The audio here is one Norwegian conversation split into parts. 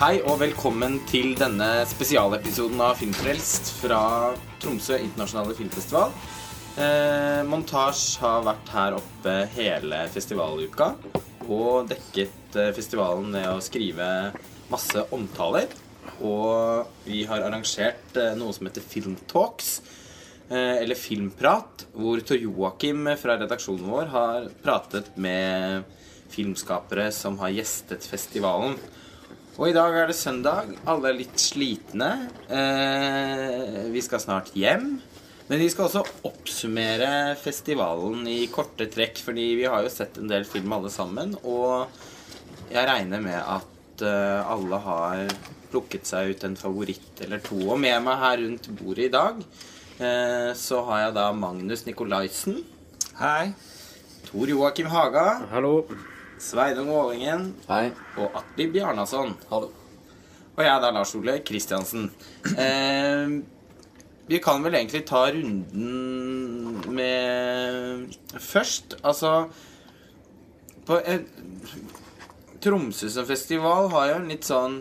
Hei og velkommen til denne spesialepisoden av Filmfrelst fra Tromsø internasjonale filmfestival. Eh, Montasj har vært her oppe hele festivaluka og dekket eh, festivalen med å skrive masse omtaler. Og vi har arrangert eh, noe som heter Filmtalks, eh, eller Filmprat, hvor Tor Joakim fra redaksjonen vår har pratet med filmskapere som har gjestet festivalen. Og i dag er det søndag. Alle er litt slitne. Eh, vi skal snart hjem. Men vi skal også oppsummere festivalen i korte trekk, fordi vi har jo sett en del film alle sammen. Og jeg regner med at eh, alle har plukket seg ut en favoritt eller to. Og med meg her rundt bordet i dag eh, så har jeg da Magnus Nikolaisen. Hei. Tor Joakim Haga. Hallo. Sveinung Vålingen. Hei. Og Atli Bjarnason. Hallo. Og jeg er da Lars Ole Kristiansen. Eh, vi kan vel egentlig ta runden med Først, altså på en, Tromsø som festival har jo en litt sånn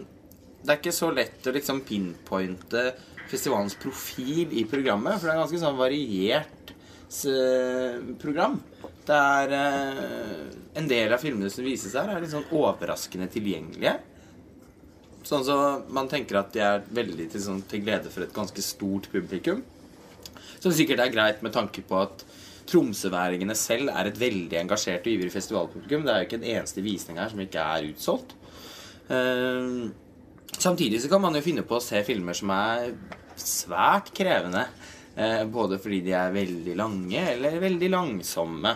Det er ikke så lett å liksom pinpointe festivalens profil i programmet, for det er ganske sånn variert program. Der er eh, En del av filmene som vises her, er litt sånn overraskende tilgjengelige. Sånn så man tenker at de er veldig til, sånn, til glede for et ganske stort publikum. Som sikkert er greit med tanke på at tromsøværingene selv er et veldig engasjert og ivrig festivalpublikum. Det er jo ikke en eneste visning her som ikke er utsolgt. Uh, samtidig så kan man jo finne på å se filmer som er svært krevende. Eh, både fordi de er veldig lange eller veldig langsomme.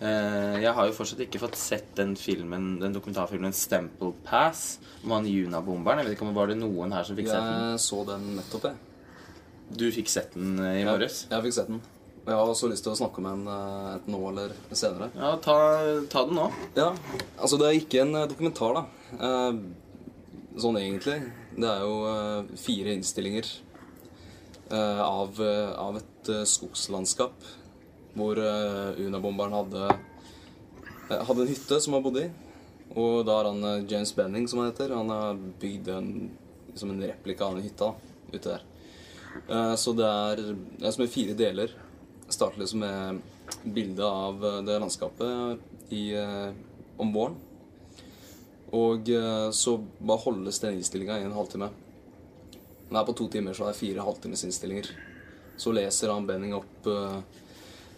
Eh, jeg har jo fortsatt ikke fått sett den filmen, den dokumentarfilmen 'Stemple Pass' om han Juna-bomberen. Jeg vet ikke om Var det noen her som fikk sett den? Jeg så den nettopp, jeg. Du fikk sett den i i morges? Jeg fikk sett den. Og jeg har også lyst til å snakke med den eh, nå eller senere. Ja, ta, ta den nå. Ja, altså det er ikke en eh, dokumentar, da. Eh, sånn egentlig. Det er jo eh, fire innstillinger eh, av, eh, av et eh, skogslandskap hvor eh, Unabomberen hadde, eh, hadde en hytte som han bodde i. Og da har han eh, James Benning, som han heter, han har bygd en, liksom en replika av den hytta da, ute der. Eh, Så det er, det som i fire deler. Starter liksom med bilde av eh, det landskapet i, eh, om våren. Og eh, så bare holdes den innstillinga i en halvtime. Det er på to timer, så er det fire halvtimesinnstillinger. Så leser han Benning opp eh,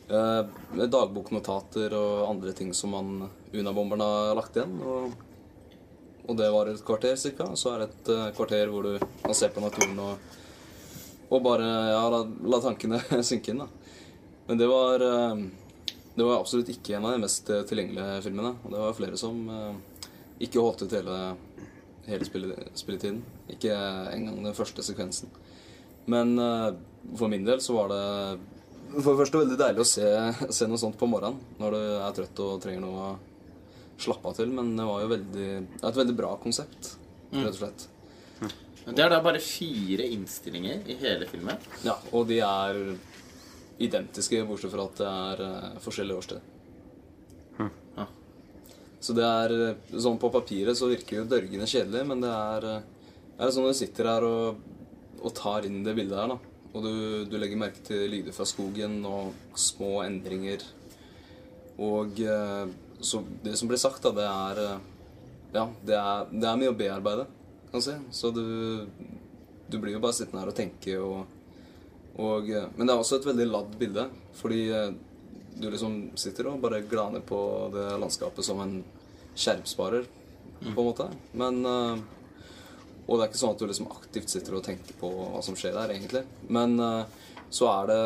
eh, dagboknotater og andre ting som han Unabomberen har lagt igjen. Og, og det var et kvarter ca. Så er det et eh, kvarter hvor du kan se på naturen og, og bare ja, la, la tankene synke inn. da. Men det var, eh, det var absolutt ikke en av de mest eh, tilgjengelige filmene. Og det var flere som eh, ikke holdt ut hele, hele spilletiden. Ikke engang den første sekvensen. Men eh, for min del så var det for det første veldig deilig å se, se noe sånt på morgenen når du er trøtt og trenger noe å slappe av til. Men det var jo veldig, et veldig bra konsept, rett og slett. Det er da bare fire innstillinger i hele filmen. Ja, og de er identiske, bortsett fra at det er eh, forskjellige årstid. Ja. Så det er Sånn på papiret så virker jo dørgende kjedelig, men det er, eh, er sånn når du sitter her og, og tar inn det bildet her, da. Og du, du legger merke til lyder fra skogen og små endringer. Og eh, så det som blir sagt, da, det er Ja, det er, det er mye å bearbeide, kan du si. Så du, du blir jo bare sittende her og tenke og og, men det er også et veldig ladd bilde, fordi du liksom sitter og bare glaner på det landskapet som en skjermsparer, på en måte. Men eh, Og det er ikke sånn at du liksom aktivt sitter og tenker på hva som skjer der, egentlig. Men eh, så er det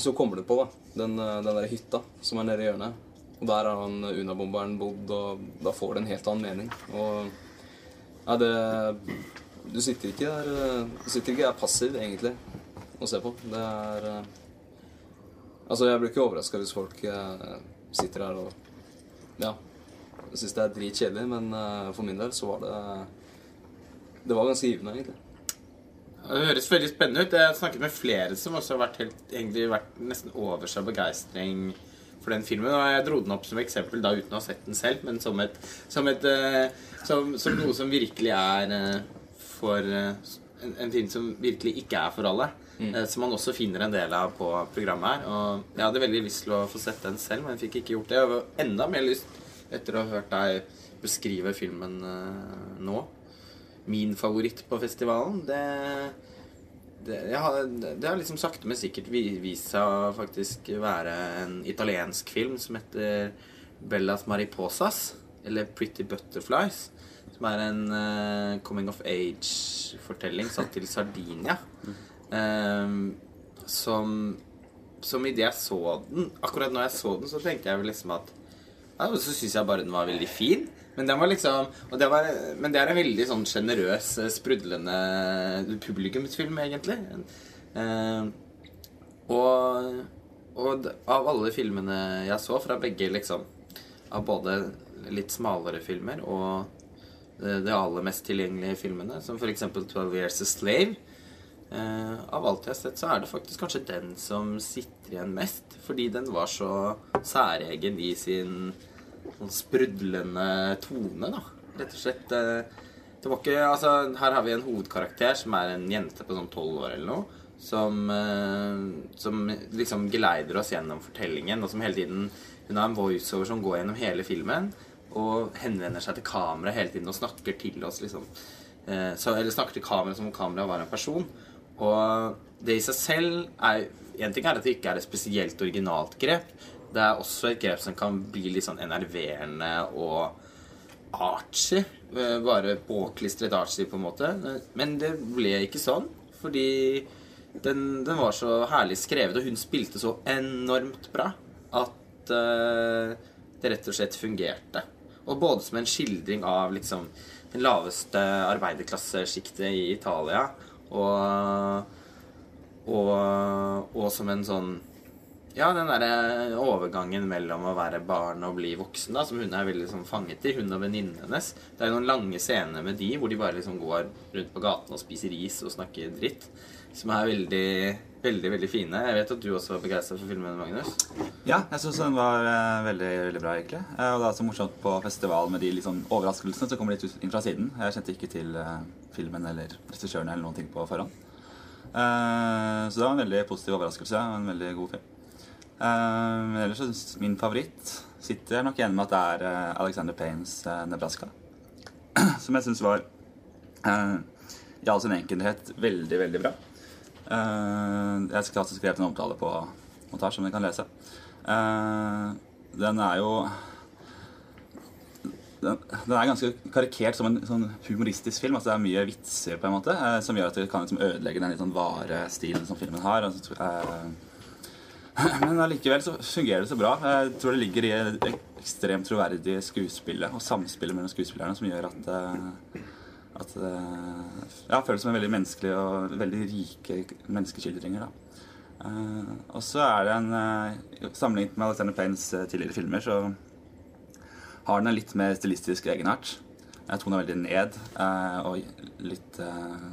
Så kommer du på, da, den, eh, den der hytta som er nede i hjørnet. Og der har han Unabomberen bodd, og da får det en helt annen mening. Og ja, det Du sitter ikke der Du sitter ikke der passiv, egentlig å se på. Det er Altså, jeg blir ikke overraska hvis folk eh, sitter her og ja, syns det er dritkjedelig, men eh, for min del så var det Det var ganske givende, egentlig. Det høres veldig spennende ut. Jeg har snakket med flere som også har vært helt, egentlig vært nesten over seg begeistring for den filmen. Og jeg dro den opp som eksempel da uten å ha sett den selv, men som, et, som, et, eh, som, som noe som virkelig er for en, en film som virkelig ikke er for alle. Eh, Som man også finner en del av på programmet her. Og jeg hadde veldig lyst til å få sett den selv, men fikk ikke gjort det. Jeg har enda mer lyst etter å ha hørt deg beskrive filmen eh, nå. Min favoritt på festivalen, det det, har, det har liksom sakte, men sikkert vist seg faktisk være en italiensk film som heter Bellas Mariposas, eller Pretty Butterflies. Som er en uh, coming of age-fortelling satt til Sardinia. Ehm, som som idet jeg så den Akkurat når jeg så den, så tenkte jeg vel liksom at Så syns jeg bare den var veldig fin. Men den var liksom det var, Men det er en veldig sånn sjenerøs, eh, sprudlende publikumsfilm, egentlig. Eh, og, og av alle filmene jeg så, fra begge liksom Av både litt smalere filmer og eh, de aller mest tilgjengelige filmene, som f.eks. 'Twelve Years a Slave', Eh, av alt jeg har sett, så er det faktisk kanskje den som sitter igjen mest. Fordi den var så særegen i sin sånn sprudlende tone, da. Rett og slett. eh, det var ikke Altså, her har vi en hovedkarakter som er en jente på sånn tolv år eller noe. Som, eh, som liksom geleider oss gjennom fortellingen, og som hele tiden Hun har en voiceover som går gjennom hele filmen, og henvender seg til kameraet hele tiden og snakker til oss, liksom. Så, eller snakker til kameraet som om kameraet var en person. Og det i seg selv er En ting er at det ikke er et spesielt originalt grep. Det er også et grep som kan bli litt sånn enerverende og artsy. eh, Bare påklistret archy, på en måte. Men det ble ikke sånn. Fordi den, den var så herlig skrevet, og hun spilte så enormt bra at uh, det rett og slett fungerte. Og både som en skildring av liksom den laveste arbeiderklassesjiktet i Italia, og, og, og som en sånn ja, den derre overgangen mellom å være barn og bli voksen, da, som hun er veldig sånn fanget i, hun og venninnen hennes. Det er jo noen lange scener med de hvor de bare liksom går rundt på gaten og spiser is og snakker dritt. Som er veldig, veldig veldig fine. Jeg vet at du også var begeistra for filmen, Magnus. Ja, jeg syns den var uh, veldig veldig bra, egentlig. Uh, og det er så morsomt på festival med de sånn overraskelsene som kommer litt inn fra siden. Jeg kjente ikke til uh, filmen eller regissøren eller noen ting på forhånd. Så det var en veldig positiv overraskelse og en veldig god film. Men ellers syns min favoritt sitter nok igjen med at det er Alexander Paynes 'Nebraska'. Som jeg syns var i all sin enkelhet veldig, veldig bra. Eh, jeg har også skrevet en omtale på montasje som dere kan lese. Eh, den er jo den, den er ganske karikert som en sånn humoristisk film. altså Det er mye vitser på en måte eh, som gjør at det kan liksom ødelegge den litt sånn vare stilen som filmen har. Altså, eh, men allikevel så fungerer det så bra. Jeg tror det ligger i det ekstremt troverdige skuespillet og samspillet mellom skuespillerne som gjør at eh, at det ja, føles som en veldig menneskelig og veldig rike menneskeskildringer. Eh, og så er det en uh, Sammenlignet med Alexander eh, tidligere filmer, så har den en litt mer stilistisk egenart. Jeg tror den er veldig ned eh, og litt, eh,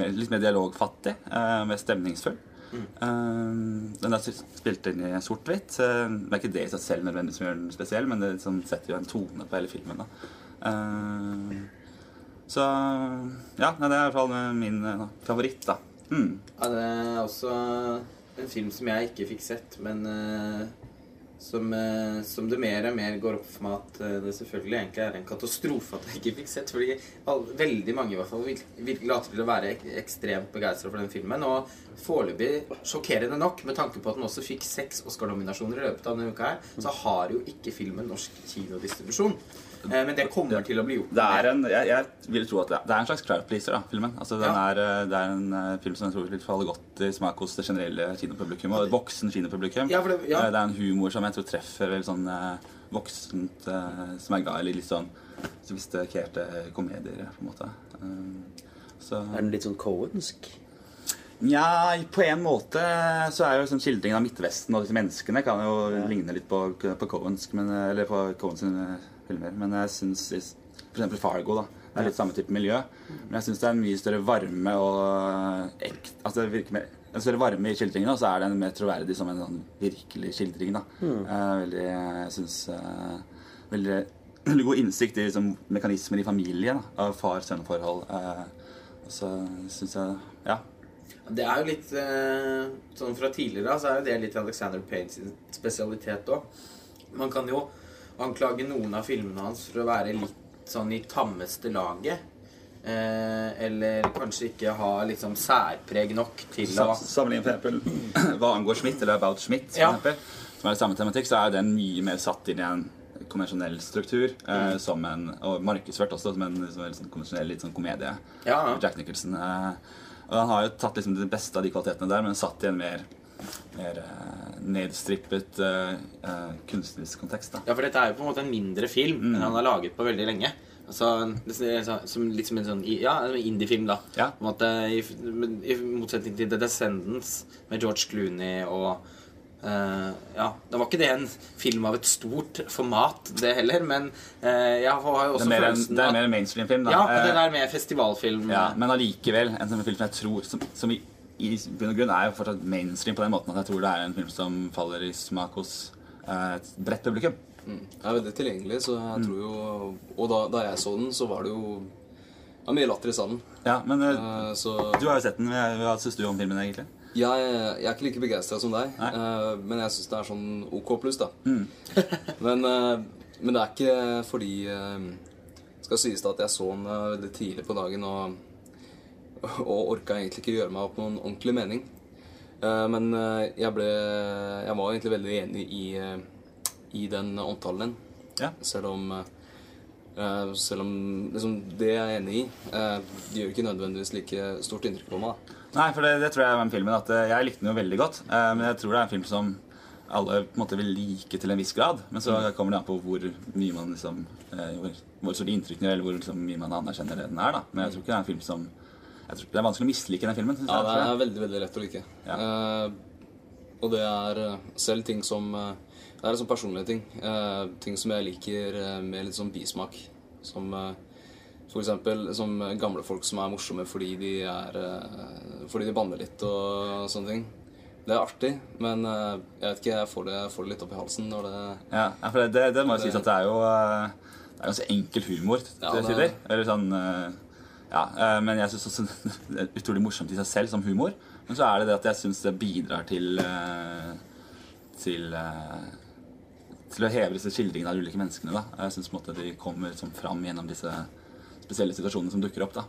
mer, litt mer dialogfattig, eh, mer stemningsfull. Eh, den er spilt inn i sort-hvitt. Eh, det er ikke det i seg selv nødvendigvis som gjør den spesiell, men det liksom setter jo en tone på hele filmen. da. Så ja, det er i hvert fall min eh, favoritt, da. Mm. Ja, det er også en film som jeg ikke fikk sett, men uh, som, uh, som det mer og mer går opp for meg at uh, det selvfølgelig egentlig er en katastrofe at jeg ikke fikk sett. Fordi all, veldig mange i hvert fall vir- virkelig later til å være ek ekstremt begeistra for den filmen. Og foreløpig, sjokkerende nok, med tanke på at den også fikk seks Oscar-nominasjoner i løpet av denne uka her, så har jo ikke filmen norsk kinodistribusjon. Eh, men det kommer til å bli gjort. Det er en, jeg, jeg vil tro at det er, det er en slags crowd pleaser, da, filmen. Altså, den Ja. er, eh, det er en eh, film som jeg tror vil falle godt i smak hos det generelle kinopublikum. Og et voksen kinopublikum. Ja, for det- ja. Det er en humor som jeg tror treffer veldig sånn voksent Som er glad i litt sånn sofistikerte komedier, på en måte. Så Er den litt sånn cohensk? Nja, på en måte så er jo liksom skildringen av Midtvesten og disse menneskene kan jo ligne litt på, på Cohensk, men, eller på Cohens filmer. Men jeg syns eksempel Fargo, da. Det er litt samme type miljø. Men jeg syns det er en mye større varme og ekt, altså det virker mer, en større varme i skildringen, og så er den mer troverdig som en sånn virkelig skildring. da. Eh, veldig, jeg synes, eh, veldig, veldig god innsikt i liksom, mekanismer i familien da, av far-sønn-forhold. Eh, og så syns jeg Ja. Det er jo litt eh, Sånn fra tidligere så er jo det litt Alexander Paynes spesialitet òg. Man kan jo anklage noen av filmene hans for å være litt sånn i tammeste laget. Eh, eller kanskje ikke ha liksom særpreg nok til å Sa- Sammenlignet for eksempel hva angår Schmidt, eller About Schmidt, for Ja. eksempel, som er samme tematikk, så er den mye mer satt inn i en konvensjonell struktur. Eh, som en, og markedsført også som en, som en sånn konvensjonell litt sånn komedie. Ja. Jack Nicholson. Eh, og han har jo tatt liksom det beste av de kvalitetene der, men satt i en mer, mer eh, nedstrippet eh, eh, kunstnerisk kontekst. da. Ja, for dette er jo på en måte en mindre film Mm. enn han har laget på veldig lenge. Altså, det som liksom en sånn Ja, en indie-film, da. Ja. På en måte, i, I motsetning til The Descendants med George Clooney og uh, Ja, det var ikke det en film av et stort format, det heller, men uh, jeg har jo Det også er mer følelsen det er mer en mainstream-film. da. Ja, det er mer festivalfilm Ja, men allikevel en sånn film som jeg tror Som, som i, i bunn og grunn er jo fortsatt mainstream på den måten at jeg tror det er en film som faller i smak hos eh, et bredt publikum. Mm. Det er veldig tilgjengelig, så jeg tror jo Og da, da jeg så den, så var det jo ja, mye latter i salen. Ja, men Eh, så du har jo sett den. Hva syns du om filmen, egentlig? jeg, jeg er ikke like begeistra som deg, eh, men jeg syns det er sånn OK pluss, da. Mm. men, uh, men det er ikke fordi uh, Det skal sies da at jeg så den veldig tidlig på dagen og, og orka egentlig ikke gjøre meg opp noen ordentlig mening. Eh, men eh, jeg ble Jeg var egentlig veldig enig i, eh, i den omtalen din. Ja. Selv om Selv om liksom, det jeg er enig i, det gjør ikke nødvendigvis like stort inntrykk på meg. da. Nei, for det, det tror jeg var med filmen at Jeg likte den jo veldig godt. men jeg tror det er en film som alle på en måte vil like til en viss grad. Men så kommer det an på hvor mye man liksom Hvor, hvor store inntrykkene eller hvor liksom, mye man anerkjenner det den er. da Men jeg tror ikke det er en film som tror, Det er vanskelig å mislike den filmen. Ja, det er veldig veldig lett å like. Ja. Eh, og det er eh, selv ting som eh, Det er sånn personlige ting. Eh, ting som jeg liker eh, med litt sånn bismak. Som eh, eksempel som gamle folk som er morsomme fordi de er Fordi de banner litt og sånne ting. Det er artig, men jeg vet ikke, jeg får det, jeg får det litt opp i halsen når det Ja, for det, det, det må jo sies at det er jo Det er ganske enkel humor til Ja, er- tider. Eller sånn Ja, eh, men jeg syns også det er utrolig morsomt i seg selv som humor. Men så er det det at jeg syns det bidrar til eh, Til eh, Til å heve disse skildringene av de ulike menneskene. da Jeg syns de kommer liksom fram gjennom disse spesielle situasjonene som dukker opp. da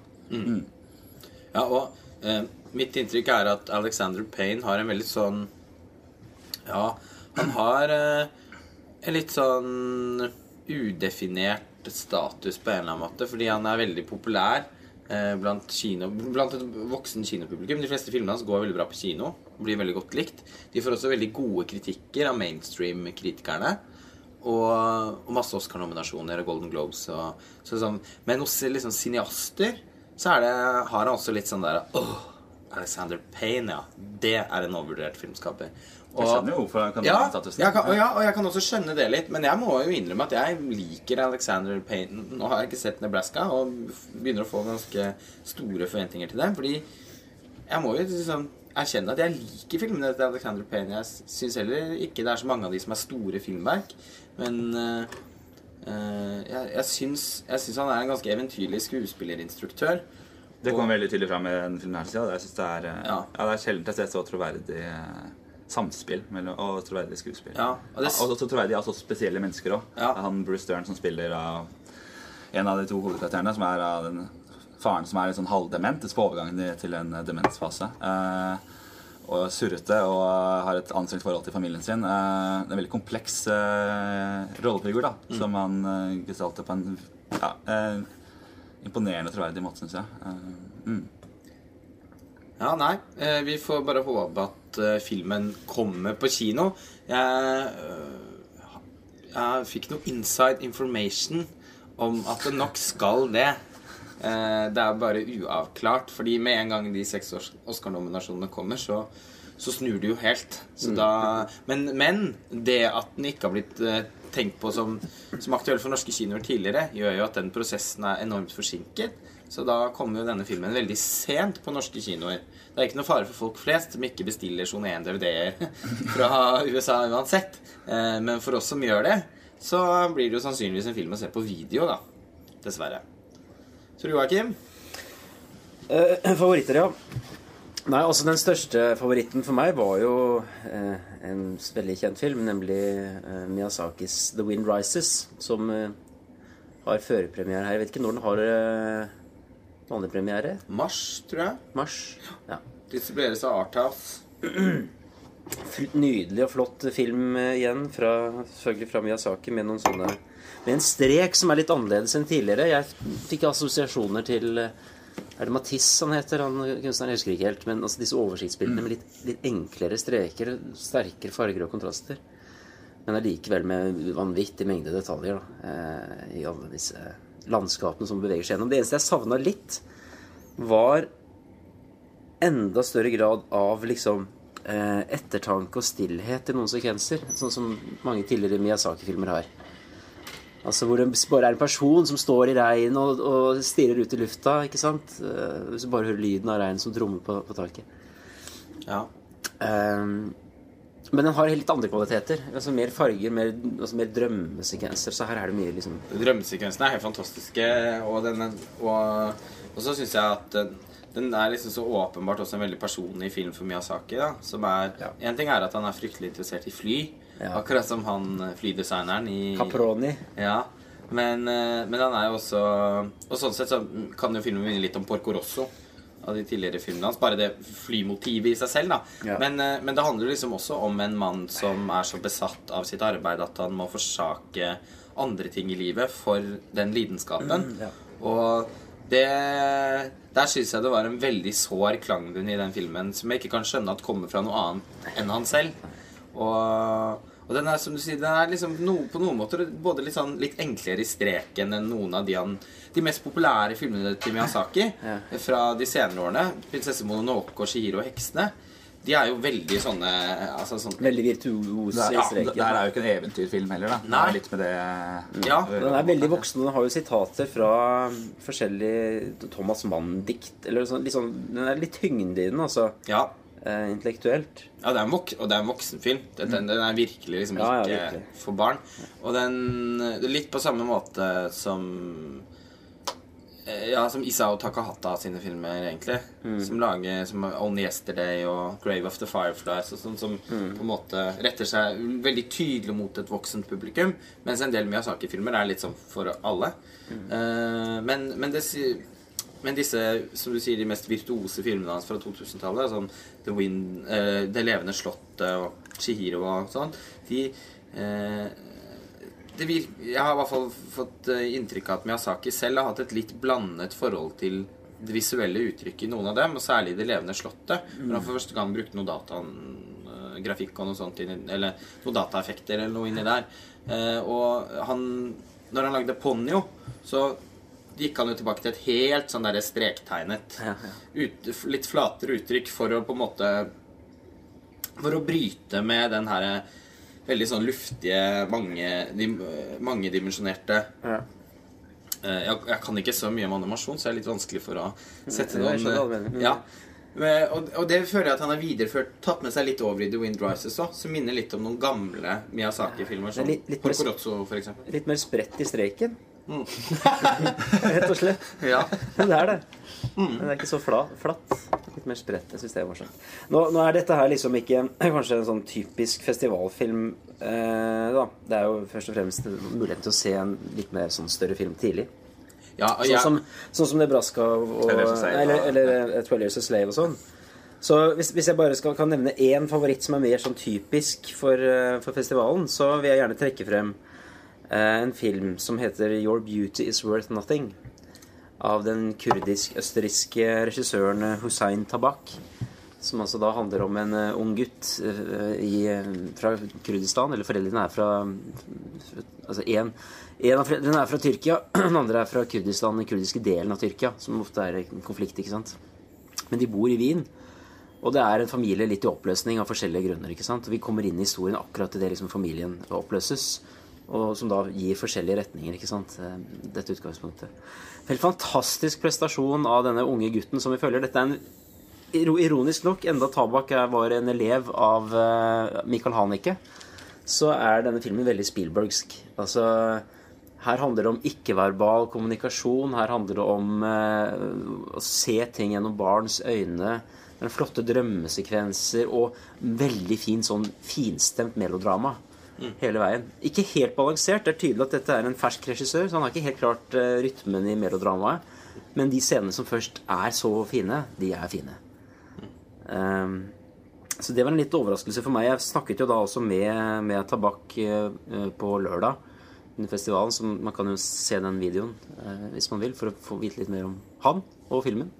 Ja, og eh, mitt inntrykk er at Alexander Payne har en veldig sånn Ja, han har eh, en litt sånn udefinert status på en eller annen måte, fordi han er veldig populær blant, kino, blant et voksen kinopublikum. De fleste filmene hans går veldig bra på kino. Blir veldig godt likt. De får også veldig gode kritikker av mainstream-kritikerne. Og, og masse Oscar-nominasjoner og Golden Globes. Og, så sånn. Men hos liksom, cineaster så det, har han også litt sånn der Åh, Alexander Payne, ja. Det er en overvurdert filmskaper. Jeg skjønner jo hvorfor han kan ja, ha statusen. kan, og ja, og jeg kan også skjønne det litt, men jeg må jo innrømme at jeg liker Alexander Payne. Nå har jeg ikke sett Nebraska, og begynner å få ganske store forventninger til det. Fordi jeg må jo liksom erkjenne at jeg liker filmene til Alexander Payne. Jeg syns heller ikke det er så mange av de som er store filmverk, men uh, jeg, jeg, syns, jeg syns han er en ganske eventyrlig skuespillerinstruktør. Det Og- kommer veldig tydelig fram i den filmen her. Jeg, synes det er, eh, Ja. ja. det er sjelden jeg ser så troverdig samspill mellom, og troverdig skuespill. Ja, og det- ja, så troverdig av så spesielle mennesker òg. Ja. Han Bruce Dern som spiller av en av de to hovedkarakterene, som er av den faren som er litt sånn halvdement på overgangen til en eh, demensfase. Eh, og surrete og har et anstrengt forhold til familien sin. Eh, det er en veldig kompleks eh, rollefigur da, Mm. som han eh, gestalter på en ja, eh, imponerende troverdig måte, syns jeg. Eh, mm. Ja, nei. Eh, vi får bare håpe at eh, filmen kommer på kino. Jeg, øh, jeg fikk noe inside information om at det nok skal det. Eh, det er bare uavklart, fordi med en gang de seks Oscar-nominasjonene kommer, så, så snur det jo helt. Så da, men, men det at den ikke har blitt eh, tenkt på som, som aktuell for norske kinoer tidligere, gjør jo at den prosessen er enormt forsinket. Så da kommer jo denne filmen veldig sent på norske kinoer. Det er ikke noe fare for folk flest som ikke bestiller sone 1-DVD-er fra USA uansett. Eh, Men for oss som gjør det, så blir det jo sannsynligvis en film å se på video, da. Dessverre. Så Joakim? Eh, favoritter, ja. Nei, altså Den største favoritten for meg var jo eh, en veldig kjent film, nemlig eh, Miyazakis 'The Wind Rises', som eh, har førerpremiere her. Jeg vet ikke når den har eh, vanlig premiere. Mars, tror jeg. Mars. Ja. Distribueres av Arthouse. Nydelig og flott film eh, igjen, fra, selvfølgelig fra Miyazaki, med noen sånne Med en strek som er litt annerledes enn tidligere. Jeg fikk assosiasjoner til eh, Er det Matisse han heter, han kunstneren? Jeg husker ikke helt. Men altså disse oversiktsbildene med litt, litt enklere streker, sterkere farger og kontraster. Men allikevel med vanvittig mengde detaljer da, eh, i alle disse landskapene som beveger seg gjennom. Det eneste jeg savna litt, var enda større grad av liksom eh, ettertanke og stillhet i noen sekvenser. Sånn som mange tidligere Miyazaki-filmer har. Altså Hvor det bare er en person som står i regn og, og stirrer ut i lufta. ikke sant? Eh, Hvis du bare hører lyden av regn som trommer på, på taket. Ja. Ehm, men den har litt andre kvaliteter. Altså Mer farger, mer, altså mer drømmesekvenser. Så her er det mye liksom Drømmesekvensene er helt fantastiske, og, den, og, og så syns jeg at den, den er liksom så åpenbart også en veldig personlig film for Miyazaki. da Som er Ja. En ting er at han er fryktelig interessert i fly, Ja. akkurat som han eh, flydesigneren i Caproni. Ja. Men, eh, men han er jo også Og sånn sett så kan jo filmen minne litt om Porco Rosso. Av de tidligere filmene hans. Bare det flymotivet i seg selv, da. Ja. Men, eh, men det handler liksom også om en mann som er så besatt av sitt arbeid at han må forsake andre ting i livet for den lidenskapen. ja. Og det Der syns jeg det var en veldig sår klangbunn i den filmen som jeg ikke kan skjønne at kommer fra noe annet enn han selv. Og, og den er som du sier, den er liksom no, på noen måter både litt, sånn, litt enklere i streken enn noen av de, han, de mest populære filmene til Miyazaki Ja. fra de senere årene. 'Prinsesse Mononoke' og 'Shihiro og heksene'. De er jo veldig sånne altså sånn, Veldig virtuose i streken. ja, det det er jo ikke en eventyrfilm heller, da. Det Nei. er litt med det Ja, Den er veldig voksen, og den har jo sitater fra forskjellige Thomas Mann-dikt. Eller sånn, litt sånn, Den er litt tyngde i den, altså. ja. Eh, intellektuelt. Ja, det er en og det er en voksenfilm. Den, den, den er virkelig liksom Ja, ja, virkelig. for barn. Og den Litt på samme måte som eh, Ja, som Isao Takahata sine filmer, egentlig. Mm. Som lager som Only Yesterday og Grave of the Fireflies og sånn, som Mm. på en måte retter seg veldig tydelig mot et voksent publikum. Mens en del Miyazaki-filmer er litt sånn for alle. Mm. Uh, men, men det men disse, som du sier, de mest virtuose filmene hans fra 2000-tallet, som The Wind, eh, Det levende slottet og Chihiro og sånn, de eh, det vir Jeg har i hvert fall fått eh, inntrykk av at Miyazaki selv har hatt et litt blandet forhold til det visuelle uttrykket i noen av dem, og særlig Det levende slottet. Hvor han for første gang brukte noe datagrafikk og noe sånt eller noen dataeffekter eller noe inni der. Eh, og han Når han lagde Ponyo, så gikk han jo tilbake til et helt sånn derre strektegnet Ja, ja. ut, litt flatere uttrykk for å på en måte For å bryte med den her veldig sånn luftige, mange, dim, mangedimensjonerte Ja. eh, jeg, jeg kan ikke så mye om animasjon, så det er litt vanskelig for å sette jeg noen. Mm. Ja. Og, og det føler jeg at han har videreført Tatt med seg litt over i The Wind Rises òg, som minner litt om noen gamle Miyazaki-filmer. Som litt- litt mer- Porco for eksempel. Litt mer spredt i streken. Mm. Rett og slett. Ja. Men det er det. Mm. Men det er ikke så fla, flatt. Litt mer spredt. Jeg syns det er morsomt. Nå, nå er dette her liksom ikke kanskje en sånn typisk festivalfilm. Eh, da. Det er jo først og fremst muligheten til å se en litt mer sånn større film tidlig. ja og Sånn som, sånn som Nebraska og, eller, eller Twelve Years a Slave og sånn. Så hvis, hvis jeg bare skal, kan nevne én favoritt som er mer sånn typisk for, eh, for festivalen, så vil jeg gjerne trekke frem en film som heter Your Beauty Is Worth Nothing. Av den kurdisk-østerrikske regissøren eh, Hussein Tabak. Som altså da handler om en eh, ung gutt eh, i, eh, fra Kurdistan. Eller foreldrene er fra Altså én en av foreldrene er fra Tyrkia, den andre er fra Kurdistan, den kurdiske delen av Tyrkia, som ofte er en konflikt, ikke sant. Men de bor i Wien. Og det er en familie litt i oppløsning av forskjellige grunner. ikke sant? Vi kommer inn i historien akkurat idet liksom familien oppløses. Og som da gir forskjellige retninger, ikke sant. eh, Dette utgangspunktet. Helt fantastisk prestasjon av denne unge gutten som vi følger. Dette er en Ironisk nok, enda Tabak var en elev av eh, Michael Haneke, så er denne filmen veldig Spielbergsk. Altså her handler det om ikke-verbal kommunikasjon. Her handler det om eh, å se ting gjennom barns øyne. Den flotte drømmesekvenser og veldig fin sånn finstemt melodrama hele veien. Ikke helt balansert. Det er tydelig at dette er en fersk regissør, så han har ikke helt klart uh, rytmen i melodramaet. Men de scenene som først er så fine, de er fine. Ehm, så det var en litt overraskelse for meg. Jeg snakket jo da også med, med Tabak eh, eh, på lørdag under festivalen, så man kan jo se den videoen uh, hvis man vil, for å få vite litt mer om han og filmen.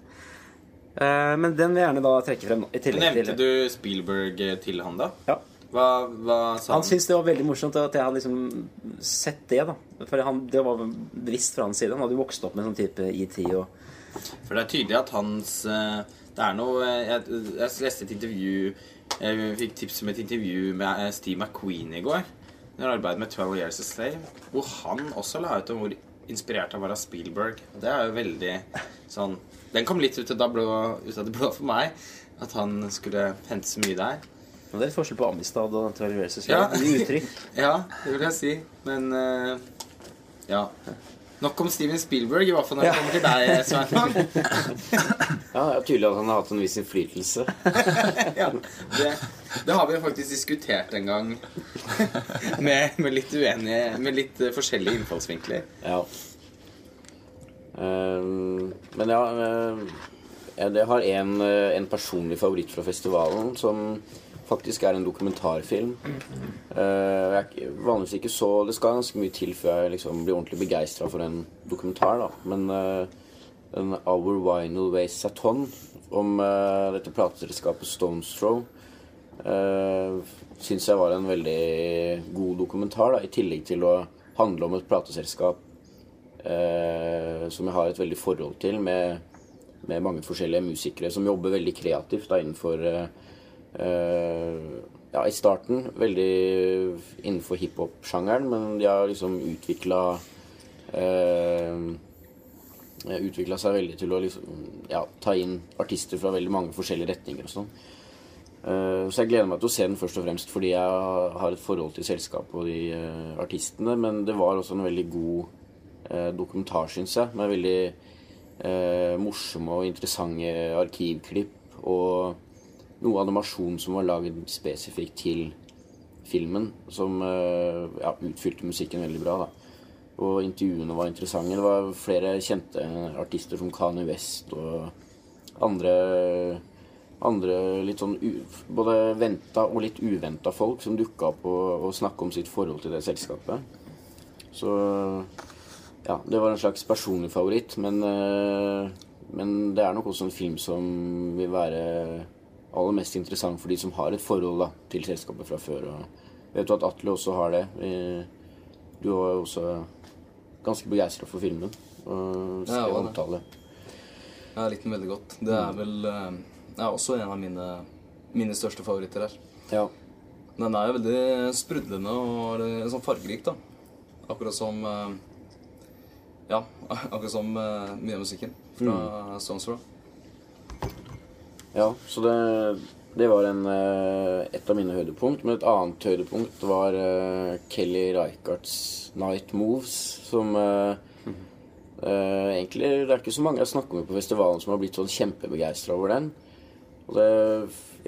Men den vil jeg gjerne da trekke frem. nå, Nevnte du Spielberg til han, da? Ja. Hva, hva sa Han han? syntes det var veldig morsomt at jeg hadde liksom sett det. da For han, Det var bevisst fra hans side. Han hadde jo vokst opp med sånn type IT. og For det er tydelig at hans eh, Det er noe eh, Jeg, jeg leste et intervju Jeg fikk tips om et intervju med eh, Steve McQueen i går. Han arbeidet med 12 Years a Slave. Hvor han også la ut om hvor inspirert han var av Spielberg. Og det er jo veldig sånn Den kom litt ut av det blå, ut av det blå for meg. At han skulle hente så mye der. Og Det er litt forskjell på Amistad og Twelve Versus. Ja. Uttrykk. Ja, det vil jeg si. Men uh, ja. Nok om Steven Spielberg, i hvert fall når det kommer til deg, Svein. Ja, det er tydelig at han har hatt en viss innflytelse. ja, det, det har vi faktisk diskutert en gang. med, med litt uenige Med litt forskjellige innfallsvinkler. Ja. Um, men ja um, jeg- har en, en personlig favoritt fra festivalen som faktisk er en dokumentarfilm. Eh, jeg er vanligvis ikke så Det skal ganske mye til før jeg liksom blir ordentlig begeistra for en dokumentar, da. Men uh, Our Vinyl Waste Saton om uh, dette plateselskapet Stones Throw uh, syns jeg var en veldig god dokumentar, da, i tillegg til å handle om et plateselskap uh, som jeg har et veldig forhold til, med, med mange forskjellige musikere som jobber veldig kreativt da, innenfor eh, Ja, i starten veldig innenfor hiphop-sjangeren, men de har liksom utvikla Utvikla seg veldig til å liksom, ja, ta inn artister fra veldig mange forskjellige retninger og sånn. Uh, Så jeg gleder meg til å se den først og fremst fordi jeg har et forhold til selskapet og de uh, artistene. Men det var også en veldig god uh, dokumentar, syns jeg. Med veldig eh, morsomme og interessante arkivklipp. Og noe animasjon som var laget spesifikt til filmen. Som eh, ja, utfylte musikken veldig bra. da. Og intervjuene var interessante. Det var flere kjente artister som Kanye West og andre andre litt sånn u, både venta og litt uventa folk som dukka opp og, og snakka om sitt forhold til det selskapet. Så ja, det var en slags personlig favoritt, men, eh, men det er nok også en film som vil være aller mest interessant for de som har et forhold da, til selskapet fra før. Og vet du at Atle også har det? Du var også ganske begeistra for filmen. Og skrev ja, omtale. Jeg likte den veldig godt. Det er vel eh, er også en av mine, mine største favoritter her. Ja. Den er jo veldig sprudlende og sånn fargerik, da. Akkurat som eh, Ja, akkurat som eh, mye av musikken fra Stones Throw. Ja, så det, det var en, eh, et av mine høydepunkt. Men et annet høydepunkt var eh, Kelly Reichardts 'Night Moves', som eh, uh, Egentlig det er ikke så mange jeg snakker med på festivalen som har blitt sånn kjempebegeistra over den. Og det,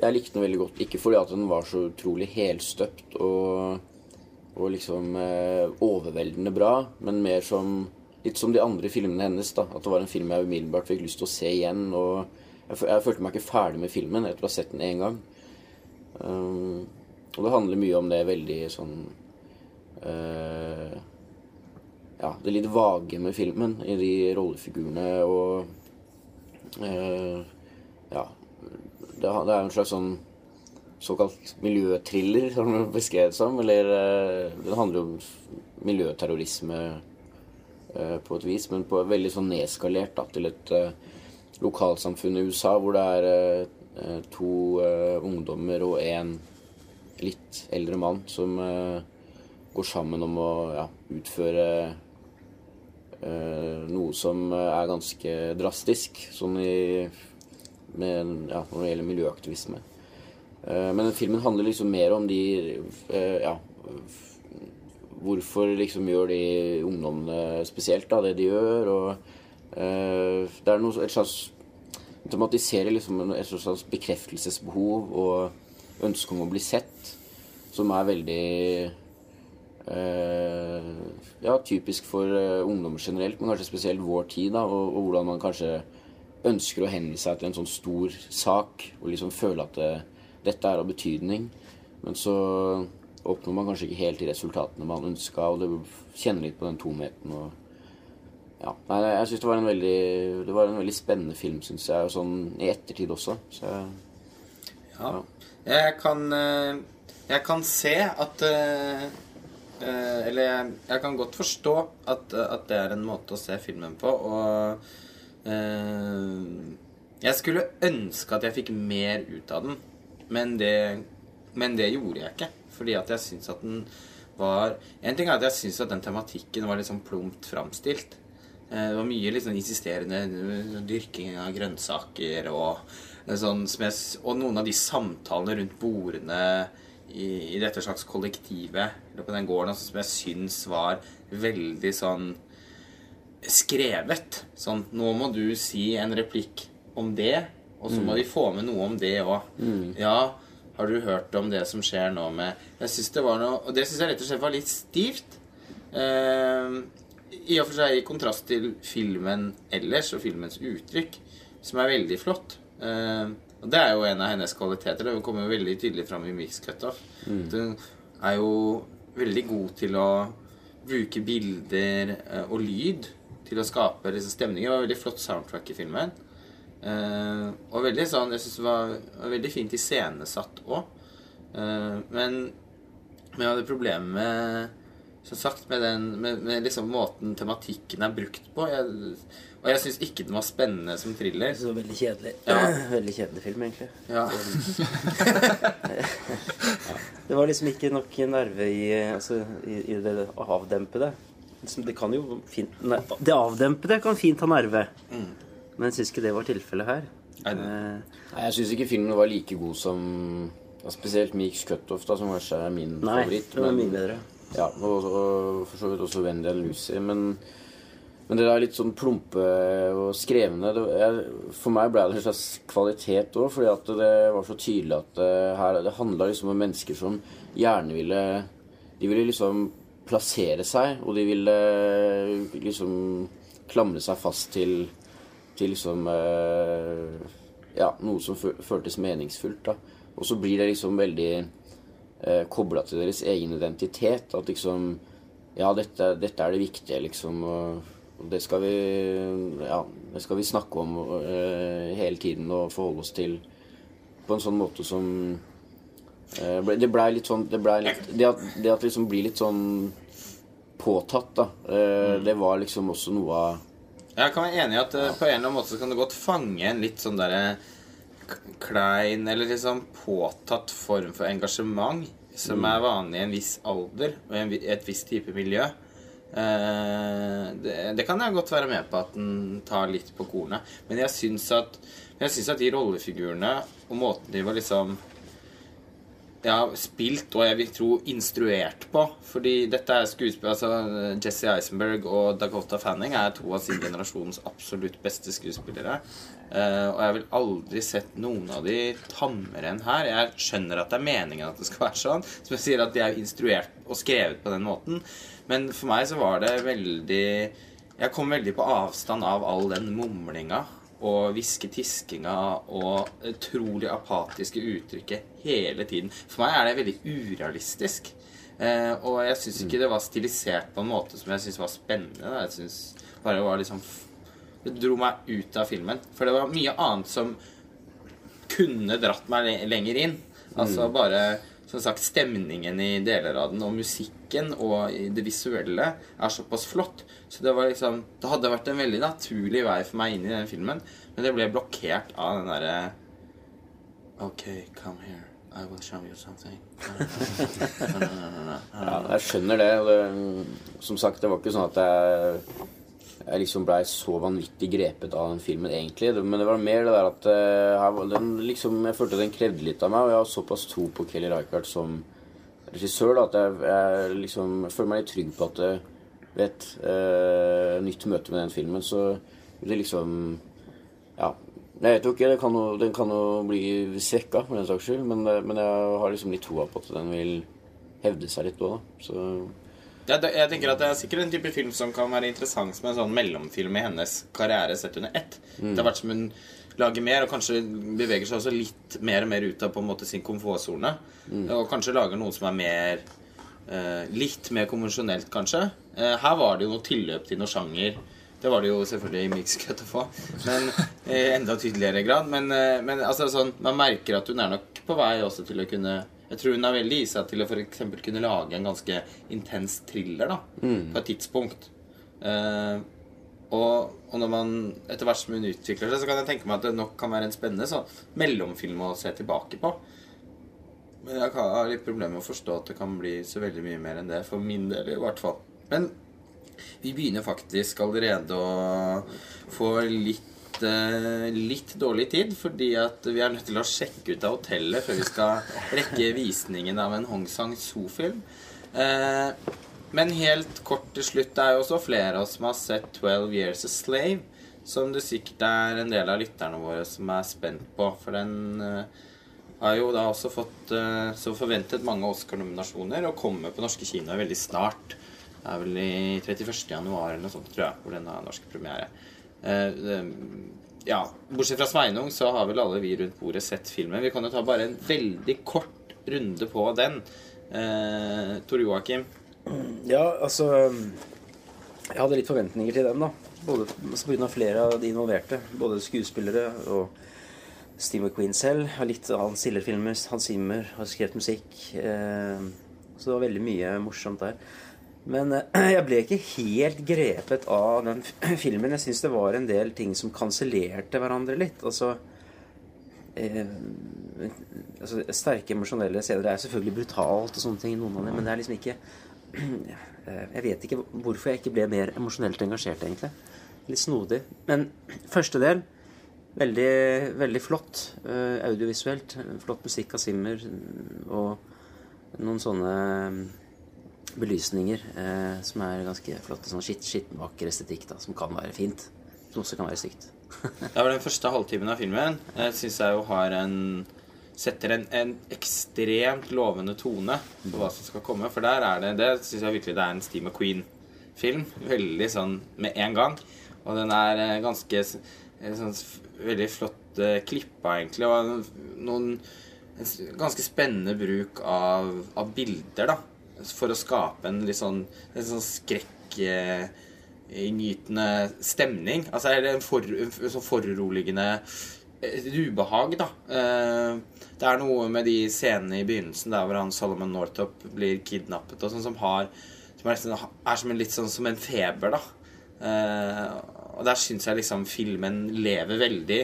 jeg likte den veldig godt. Ikke fordi at den var så utrolig helstøpt og, og liksom eh, overveldende bra, men mer som litt som de andre filmene hennes. da, At det var en film jeg umiddelbart fikk lyst til å se igjen. og jeg, jeg følte meg ikke ferdig med filmen etter å ha sett den én gang. Um, og det handler mye om det veldig sånn uh, Ja, det litt vage med filmen i de rollefigurene og uh, Ja. Det, det er en slags sånn såkalt miljøthriller, som det beskrevet som. Eller uh, Den handler om miljøterrorisme på et vis, men på veldig sånn nedskalert da, til et eh, lokalsamfunn i USA hvor det er eh, to eh, ungdommer og en litt eldre mann som eh, går sammen om å ja, utføre eh, noe som er ganske drastisk, sånn i med, ja, når det gjelder miljøaktivisme. Eh, men filmen handler liksom mer om de eh, ja, hvorfor liksom gjør de ungdommene spesielt da, det de gjør. og eh, Det er noe, et slags tematiserer liksom et slags bekreftelsesbehov og ønske om å bli sett, som er veldig eh, ja, typisk for eh, ungdom generelt, men kanskje spesielt vår tid, da, og, og hvordan man kanskje ønsker å hengi seg til en sånn stor sak og liksom føle at det, dette er av betydning. Men så oppnår man kanskje ikke helt de resultatene man ønska, og det kjenner litt på den tomheten. og ja, nei, Jeg syns det var en veldig Det var en veldig spennende film, syns jeg, og sånn i ettertid også. Så Ja. Jeg kan eh, Jeg kan se at eh, eh, Eller jeg, jeg kan godt forstå at, at det er en måte å se filmen på, og Jeg skulle ønske at jeg fikk mer ut av den, men det, men det gjorde jeg ikke. Fordi at jeg syns at den var En ting er at jeg syns at den tematikken var litt sånn plumpt framstilt. Eh, Det var mye sånn insisterende dyrking av grønnsaker og, eh, sånn, jeg, og noen av de samtalene rundt bordene i, i dette slags kollektivet på den gården altså, som jeg syns var veldig sånn skrevet. Sånn Nå må du si en replikk om det, og så må de få med noe om det òg. Ja, har du hørt om det som skjer nå med Jeg synes det var noe Og det syns jeg rett og slett var litt stivt. Eh, I og for seg i kontrast til filmen ellers og filmens uttrykk, som er veldig flott. Eh, og det er jo en av hennes kvaliteter. Det kommer jo veldig tydelig fram i Mix Cutoff. Hun er jo veldig god til å bruke bilder eh, og lyd til å skape disse stemninger. Det var veldig flott soundtrack i filmen. Eh, og veldig sånn Jeg syns det var, var veldig fint iscenesatt òg. Eh, men men jeg hadde problemer med som sagt, med, den, med, med liksom måten tematikken er brukt på. Jeg, og jeg syns ikke den var spennende som thriller. Så veldig kjedelig. Ja. Veldig kjedelig film, egentlig. Ja. Det var liksom ikke nok nerve i, altså, i, i det avdempede. Liksom, Det kan jo fint nei, Det avdempede kan fint ha nerve. Men jeg syns ikke det var tilfellet her. Nei, nei. Eh, jeg syns ikke filmen var like god som ja, Spesielt Meeks Cutoff, da, som kanskje er min Nei, favoritt. det var mye bedre. Ja, og, og for så vidt også Wendy Lucy. Men, men det er litt sånn plumpe og skrevne. Det, jeg, for meg ble det en slags kvalitet òg, fordi at det var så tydelig at det, her, det handla liksom om mennesker som gjerne ville De ville liksom plassere seg, og de ville liksom klamre seg fast til, til liksom eh, Ja, noe som føltes meningsfullt, da. Og så blir det liksom veldig eh, kobla til deres egen identitet. At liksom Ja, dette, dette er det viktige, liksom. Og, og det skal vi Ja, det skal vi snakke om eh, hele tiden og forholde oss til på en sånn måte som eh, ble, Det blei litt sånn Det, ble litt, det, at, det at liksom blir litt sånn påtatt, da. Eh, Det var liksom også noe av Jeg kan være enig i at ja. på en eller annen måte så kan det godt fange en litt sånn derre k- klein eller liksom påtatt form for engasjement som er vanlig i en viss alder og i et visst type miljø. Eh, det, det kan jeg godt være med på at den tar litt på kornet. Men jeg syns at, jeg syns at de rollefigurene og måten de var liksom ja, spilt og jeg vil tro instruert på. Fordi dette er skuespill altså Jesse Eisenberg og Dakota Fanning er to av sin generasjons absolutt beste skuespillere. Uh, og jeg vil aldri sett noen av de tammere enn her. Jeg skjønner at det er meningen at det skal være sånn. Som jeg sier at de er instruert og skrevet på den måten. Men for meg så var det veldig Jeg kom veldig på avstand av all den mumlinga og hviske-tiskinga og utrolig apatiske uttrykket hele tiden. For meg er det veldig urealistisk. Eh, og jeg syns ikke det var stilisert på en måte som jeg syns var spennende. da. Jeg synes bare det var liksom Det dro meg ut av filmen. For det var mye annet som kunne dratt meg lenger inn. Altså bare som sagt, stemningen i deler av den, og musikken og det visuelle er såpass flott. Så det var liksom Det hadde vært en veldig naturlig vei for meg inn i den filmen, men det ble blokkert av den derre OK, come here. I will show you something. Ja, jeg skjønner det. Som sagt, det var ikke sånn at jeg, jeg liksom blei så vanvittig grepet av den filmen, egentlig. Men det var mer det der at eh, den liksom, jeg følte den krevde litt av meg, og jeg har såpass tro på Kelly Reichardt som regissør da, at jeg, jeg liksom jeg føler meg litt trygg på at eh, ved et eh, nytt møte med den filmen, så vil det liksom Ja. Jeg vet jo ikke. Kan jo, den kan jo bli svekka, for den saks skyld. Men, eh, men jeg har liksom litt troa på at den vil hevde seg litt òg, da. Så Jeg, tenker at Det er sikkert en type film som kan være interessant som en sånn mellomfilm i hennes karriere sett under ett. Det har vært som hun lager mer, og kanskje beveger seg også litt mer og mer ut av på en måte sin komfortsone. Og kanskje lager noe som er mer Litt mer konvensjonelt, kanskje. Eh, her var det jo noe tilløp til noe sjanger. Det var det jo selvfølgelig i Mix Cut å få, men i enda tydeligere grad. Men, eh, men altså, sånn, man merker at hun er nok på vei også til å kunne Jeg tror hun er veldig i seg til å for eksempel kunne lage en ganske intens thriller da, på et tidspunkt. Eh, og, og når man etter hvert som hun utvikler seg, så kan jeg tenke meg at det nok kan være en spennende sånn mellomfilm å se tilbake på. Men jeg har litt problemer med å forstå at det kan bli så veldig mye mer enn det. For min del, i hvert fall. Men vi begynner faktisk allerede å få litt, eh, litt dårlig tid. Fordi at vi er nødt til å sjekke ut av hotellet før vi skal rekke visningen av en Hong Sang-soo-film. Eh, men helt kort til slutt, det er jo også flere av oss som har sett 12 Years a Slave. Som det sikkert er en del av lytterne våre som er spent på. For den eh, har jo da også fått eh, så forventet mange Oscar-nominasjoner og kommer på norske kinoer veldig snart. Det er vel i 31. januar eller noe sånt, tror jeg, hvor den har norsk premiere. Eh, det- ja, Bortsett fra Sveinung, så har vel alle vi rundt bordet sett filmen. Vi kan jo ta bare en veldig kort runde på den. Eh, Tor Joakim. Ja, altså Jeg hadde litt forventninger til den, da. Både altså, av flere av de involverte. Både skuespillere og Steve McQueen selv. Har litt av Hans Ziller-filmer. Hans Zimmer har skrevet musikk. Eh, så det var veldig mye morsomt der. Men eh, jeg ble ikke helt grepet av den filmen. Jeg syns det var en del ting som kansellerte hverandre litt. Altså eh, altså, Sterke emosjonelle scener er selvfølgelig brutalt og sånne ting, noen av dem, men det er liksom ikke eh, Jeg vet ikke hvorfor jeg ikke ble mer emosjonelt engasjert, egentlig. Litt snodig. Men første del veldig, veldig flott eh, audiovisuelt. Flott musikk av Simmer og noen sånne mm, belysninger eh, som er ganske flotte. Sånn skitt, skittenvakker estetikk da, som kan være fint. Som også kan være stygt. Var den første halvtimen av filmen. Jeg syns jeg jo har en Setter en, en ekstremt lovende tone på hva som skal komme. For der er det Det syns jeg virkelig det er en Steve McQueen-film. Veldig sånn med en gang. Og den er eh, ganske sånn, Veldig flott eh, klippa, egentlig. Og noen en ganske spennende bruk av, av bilder, da. For å skape en litt sånn, en sånn skrekk eh, stemning. Altså en, for, en sånn foruroligende et ubehag, da. Eh, Det er noe med de scenene i begynnelsen der hvor han Solomon Northup blir kidnappet, og sånn som har Som er som en litt sånn som en feber, da. Og der syns jeg liksom filmen lever veldig.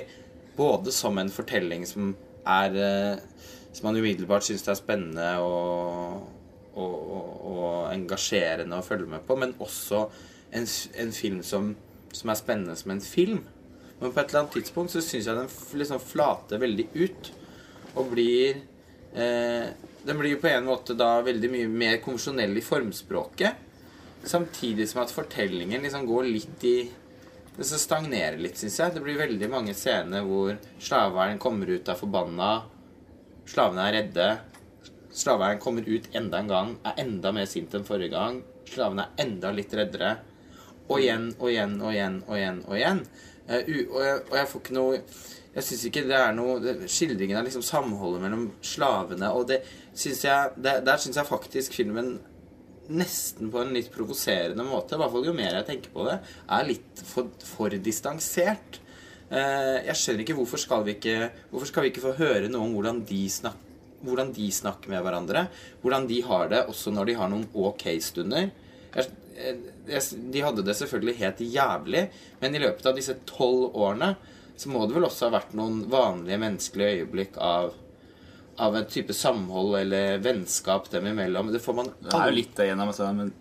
Både som en fortelling som er eh, Som man umiddelbart syns er spennende og, og, og, og engasjerende å følge med på, men også en, en film som, som er spennende som en film. Men på et eller annet tidspunkt så syns jeg den liksom flater veldig ut. Og blir eh, Den blir på en måte da veldig mye mer konvensjonell i formspråket. Samtidig som at fortellingen liksom går litt i Det så stagnerer litt, syns jeg. Det blir veldig mange scener hvor slaveeieren kommer ut er forbanna. Slavene er redde. Slaveeieren kommer ut enda en gang, er enda mer sint enn forrige gang. Slavene er enda litt reddere. Og igjen og igjen og igjen og igjen. Og igjen. Uh, og, jeg, og jeg får ikke noe Jeg syns ikke det er noe Skildringen av liksom samholdet mellom slavene, og det syns jeg det, Der syns jeg faktisk filmen nesten på en litt provoserende måte, i hvert fall jo mer jeg tenker på det, er litt for, for distansert. Eh, jeg skjønner ikke hvorfor skal vi ikke Hvorfor skal vi ikke få høre noe om hvordan de snakker hvordan de snakker med hverandre. Hvordan de har det også når de har noen ok stunder. Jeg, jeg, de hadde det selvfølgelig helt jævlig, men i løpet av disse tolv årene så må det vel også ha vært noen vanlige menneskelige øyeblikk av av en type samhold eller vennskap dem imellom. Det får man Det er jo litt det gjennom, altså, men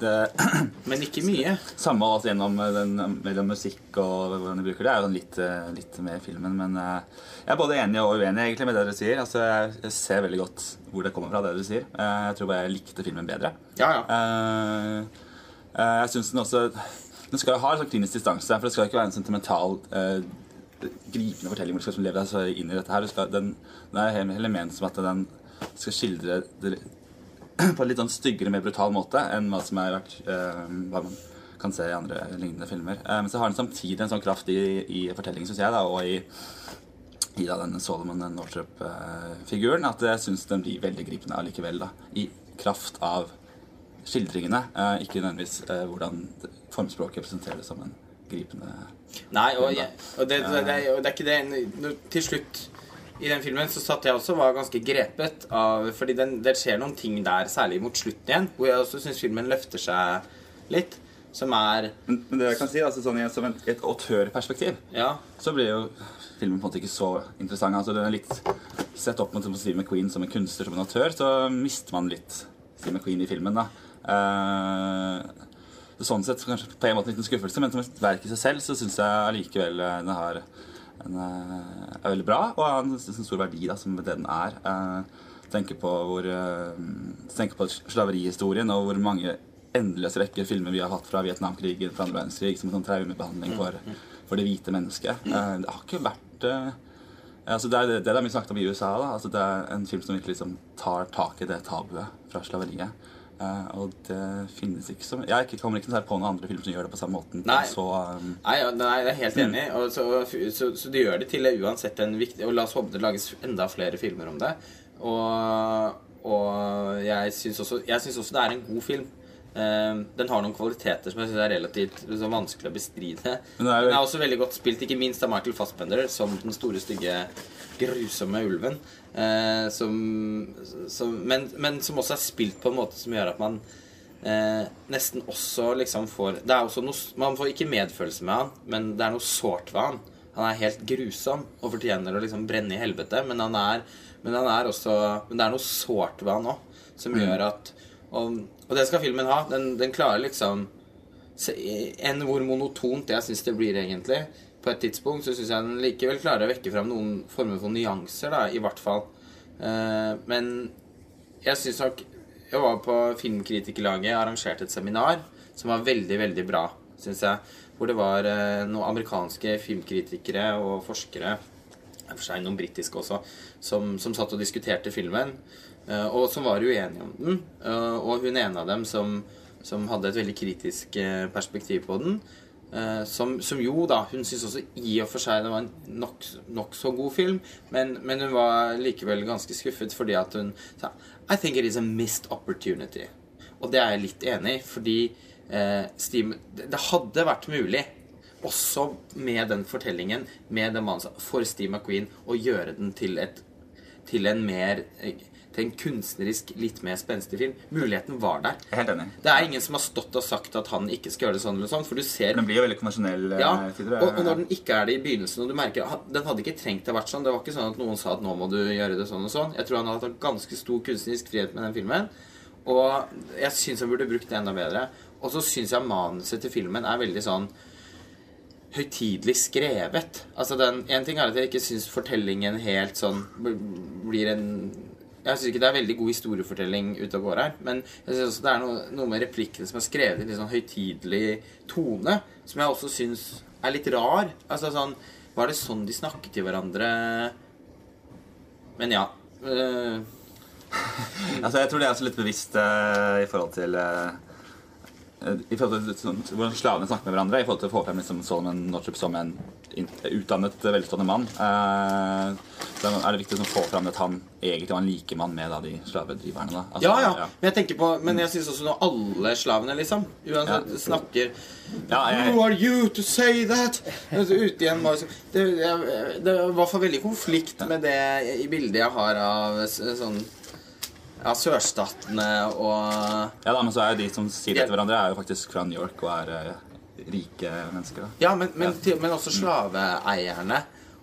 det men ikke mye. Samhold altså, gjennom eh, den, mellom musikk og hvordan de bruker det, er jo litt, eh, litt med i filmen. Men uh, jeg er både enig og uenig egentlig med det dere sier. Altså, jeg, jeg ser veldig godt hvor det kommer fra, det du sier. Uh, jeg tror bare jeg likte filmen bedre. Ja, ja. Uh, eh, jeg synes den også Den skal jo ha en sånn klinisk distanse, for det skal ikke være en sentimental eh, gripende fortelling hvor du skal liksom leve deg så inn i dette her. Skal, den, den er heller ment som at den skal skildre det på en litt sånn styggere, mer brutal måte enn hva som er vært eh, hva man kan se i andre lignende filmer. Eh, men så har den samtidig en sånn kraft i, i fortellingen, syns jeg, da, og i, i da, denne Solomon Northrop-figuren, at jeg syns den blir veldig gripende allikevel. da, I kraft av skildringene, eh, ikke nødvendigvis eh, hvordan formspråket representeres som en gripende Nei, og, jeg, og, det, det, det, og det er ikke det Til slutt i den filmen så satt jeg også og var ganske grepet av Fordi den, det skjer noen ting der, særlig mot slutten igjen, hvor jeg også syns filmen løfter seg litt. Som er Men, men det jeg kan si, altså sånn i, som en, et autørperspektiv, Ja. så blir jo filmen på en måte ikke så interessant. Altså den er litt Sett opp mot Steve McQueen som en kunstner, som en autør, så mister man litt Steve McQueen i filmen. da. Eh, så sånn sett kanskje på en måte en liten skuffelse, men som et verk i seg selv så syns jeg allikevel eh, den har en, eh, er veldig bra, og har en, stor verdi da, som det den er. Eh, tenker på hvor tenker på slaverihistorien og hvor mange endeløse rekker filmer vi har hatt fra Vietnamkrigen, fra andre verdenskrig, som en sånn traumebehandling for, for det hvite mennesket. Eh, det har ikke vært altså det, er, det det er mye snakket om i USA. da, altså Det er en film som virkelig liksom tar tak i det tabuet fra slaveriet. Eh, og det finnes ikke så Jeg kommer ikke på noen andre filmer som gjør det på samme måten. Nei. Så, um, Nei, nei, jeg er helt enig. Og så, så, så de gjør det til uansett en viktig Og la oss håpe det lages enda flere filmer om det. Og, og jeg syns også, også det er en god film. Eh, den har noen kvaliteter som jeg synes er relativt liksom, vanskelig å bestride. Men er jo- Den er også veldig godt spilt, ikke minst av Michael Fassbender som den store, stygge, grusomme ulven. Eh, som, som, men, men som også er spilt på en måte som gjør at man eh, nesten også liksom får Det er også noe Man får ikke medfølelse med han, men det er noe sårt ved han. Han er helt grusom og fortjener å liksom brenne i helvete, men han er, men han er også Men det er noe sårt ved han òg, som gjør at og, og det skal filmen ha. Den, den klarer liksom Enn hvor monotont jeg syns det blir, egentlig, på et tidspunkt, så syns jeg den likevel klarer å vekke fram noen former for nyanser, da, i hvert fall. Uh, men jeg syns nok Jeg var på Filmkritikerlaget, arrangerte et seminar som var veldig, veldig bra, syns jeg. Hvor det var uh, noen amerikanske filmkritikere og forskere, for seg noen britiske også, som, som satt og diskuterte filmen, og som var uenige om den. Eh, og hun ene av dem som, som hadde et veldig kritisk eh, perspektiv på den, Eh, som, som jo da Hun syntes også i og for seg det var en nokså nok så god film, men, men hun var likevel ganske skuffet fordi at hun sa I think it is a missed opportunity. Og det er jeg litt enig i, fordi eh, Steam, det, det hadde vært mulig, også med den fortellingen, med den mannen, for Steve McQueen å gjøre den til et til en mer eh, til en kunstnerisk litt mer spenstig film. Muligheten var der. er helt enig. Det er ingen som har stått og sagt at han ikke skal gjøre det sånn eller sånn, for du ser Den blir jo veldig konvensjonell. eh, ja, og, og når den ikke er det i begynnelsen, og du merker Den hadde ikke trengt å vært sånn. Det var ikke sånn at noen sa at nå må du gjøre det sånn og sånn. Jeg tror han hadde hatt ganske stor kunstnerisk frihet med den filmen. Og jeg syns han burde brukt det enda bedre. Og så syns jeg manuset til filmen er veldig sånn høytidelig skrevet. Altså den, En ting er at jeg ikke syns fortellingen helt sånn blir en Jeg syns ikke det er veldig god historiefortelling ute og går her. Men jeg synes også det er noe, noe med replikkene som er skrevet i litt sånn høytidelig tone, som jeg også syns er litt rar. Altså sånn Var det sånn de snakket til hverandre? Men ja. øh, Altså, jeg tror det er også litt bevisst eh, i forhold til eh, i forhold til sånn, hvordan slavene snakker med hverandre, i forhold til å få frem liksom, Solomon Northup som en utdannet, velstående mann. Eh, så er det viktig å få fram at han egentlig var en likemann med da, de slavedriverne. Da. Altså, ja, ja. Men jeg tenker på Men jeg syns også når alle slavene, liksom, uansett, Ja. snakker Ja, jeg- Who are you to say that? Ute igjen var det, det, var i hvert fall veldig konflikt med det i bildet jeg har av sånn Ja, sørstatene og Ja, da, men så er de som sier det til hverandre, er jo faktisk fra New York og er eh, rike mennesker. Da. Ja, men, men, til, men også slaveeierne.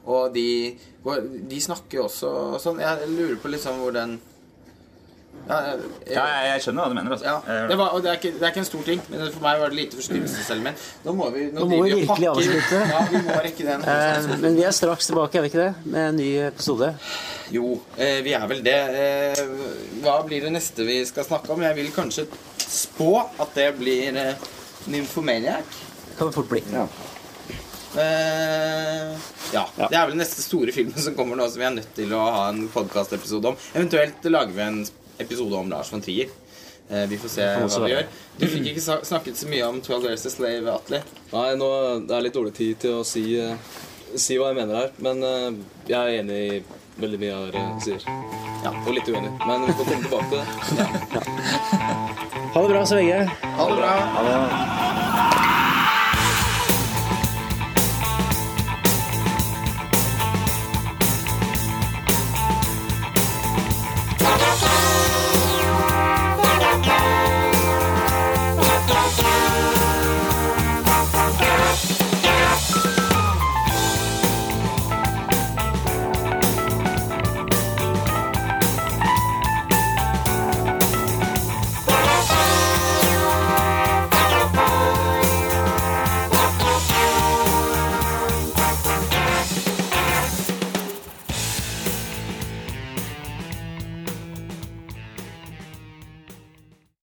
Og de, de snakker jo også sånn Jeg lurer på liksom hvor den ja, jeg, Ja, jeg, skjønner hva du mener. Altså. ja, det, var, og det, er ikke, det er ikke en stor ting, men for meg var det lite forstyrrelseselement. Nå må vi, Nå må vi virkelig pakker- avslutte. Ja, vi må rekke den. Eh, men vi er straks tilbake, er vi ikke det? Med en ny episode. Jo, eh, vi er vel det. Eh, hva blir det neste vi skal snakke om? Jeg vil kanskje spå at det blir eh, Nymphomaniac. Kan det fort bli. Ja. Uh, ja, Ja. Det er vel den neste store filmen som kommer nå, som vi er nødt til å ha en podkastepisode om. Eventuelt lager vi en episode om Lars von Trier. Uh, vi får se hva vi gjør. Du fikk ikke snakket så mye om 12 Years a Slave, Atle. Nei, nå det er litt dårlig tid til å si, uh, si hva jeg mener her. Men jeg er enig i veldig mye av det du sier. Ja, og litt uenig. Men vi får komme tilbake til det. Ha det bra så lenge. Ha det bra. Ha det.